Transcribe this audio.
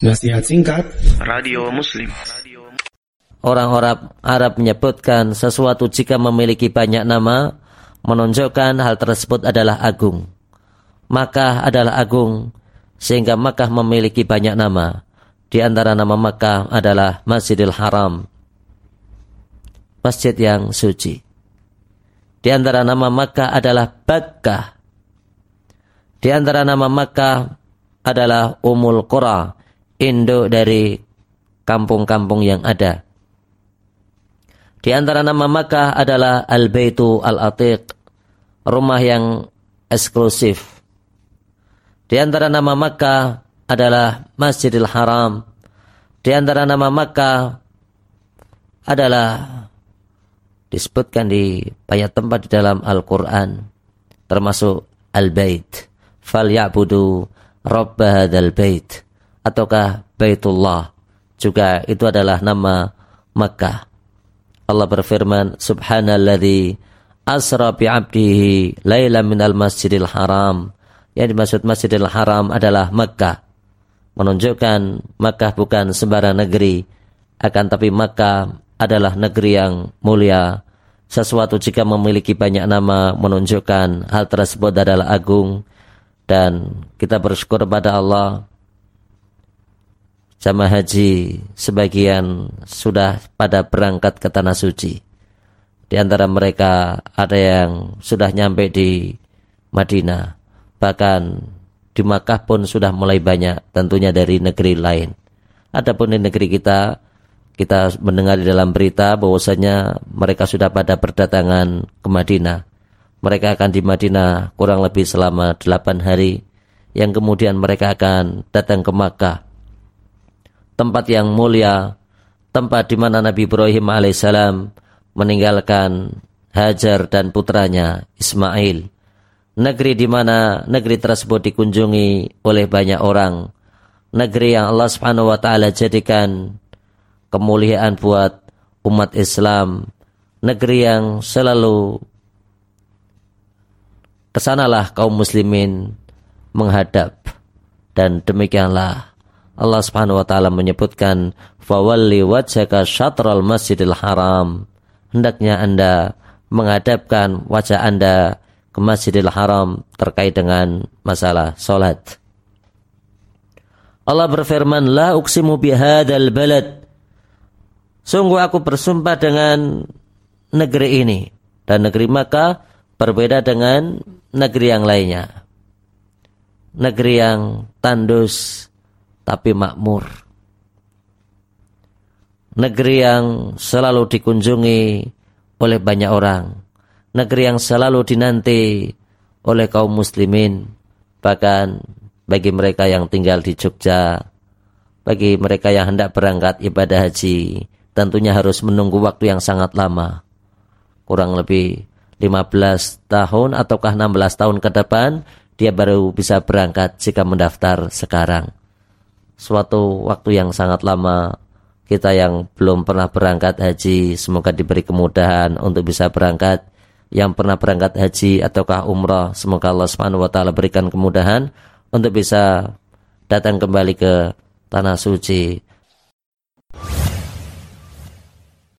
Nasihat singkat Radio Muslim Orang Arab, Arab menyebutkan sesuatu jika memiliki banyak nama menunjukkan hal tersebut adalah agung. Makkah adalah agung sehingga Makkah memiliki banyak nama. Di antara nama Makkah adalah Masjidil Haram. Masjid yang suci. Di antara nama Makkah adalah Bakkah. Di antara nama Makkah adalah Umul Qura induk dari kampung-kampung yang ada. Di antara nama Makkah adalah Al-Baitu Al-Atiq, rumah yang eksklusif. Di antara nama Makkah adalah Masjidil Haram. Di antara nama Makkah adalah disebutkan di banyak tempat di dalam Al-Quran, termasuk Al-Bait. Fal ya'budu Rabba hadzal bait ataukah Baitullah juga itu adalah nama Makkah. Allah berfirman subhanalladzi asra bi 'abdihi lailan minal masjidil haram. Yang dimaksud Masjidil Haram adalah Makkah. Menunjukkan Makkah bukan sembarang negeri, akan tapi Makkah adalah negeri yang mulia. Sesuatu jika memiliki banyak nama menunjukkan hal tersebut adalah agung dan kita bersyukur pada Allah jamaah haji sebagian sudah pada berangkat ke tanah suci. Di antara mereka ada yang sudah nyampe di Madinah, bahkan di Makkah pun sudah mulai banyak, tentunya dari negeri lain. Adapun di negeri kita, kita mendengar di dalam berita bahwasanya mereka sudah pada berdatangan ke Madinah. Mereka akan di Madinah kurang lebih selama 8 hari, yang kemudian mereka akan datang ke Makkah tempat yang mulia, tempat di mana Nabi Ibrahim alaihissalam meninggalkan Hajar dan putranya Ismail. Negeri di mana negeri tersebut dikunjungi oleh banyak orang. Negeri yang Allah Subhanahu wa taala jadikan kemuliaan buat umat Islam. Negeri yang selalu ke sanalah kaum muslimin menghadap dan demikianlah Allah Subhanahu wa taala menyebutkan fawalli wajhaka syatral masjidil haram hendaknya Anda menghadapkan wajah Anda ke Masjidil Haram terkait dengan masalah salat. Allah berfirman, "La uqsimu bihadzal balad." Sungguh aku bersumpah dengan negeri ini dan negeri Makkah berbeda dengan negeri yang lainnya. Negeri yang tandus, tapi makmur. Negeri yang selalu dikunjungi oleh banyak orang. Negeri yang selalu dinanti oleh kaum muslimin. Bahkan bagi mereka yang tinggal di Jogja, bagi mereka yang hendak berangkat ibadah haji, tentunya harus menunggu waktu yang sangat lama. Kurang lebih 15 tahun ataukah 16 tahun ke depan, dia baru bisa berangkat jika mendaftar sekarang suatu waktu yang sangat lama kita yang belum pernah berangkat haji semoga diberi kemudahan untuk bisa berangkat. Yang pernah berangkat haji ataukah umrah semoga Allah Subhanahu wa taala berikan kemudahan untuk bisa datang kembali ke tanah suci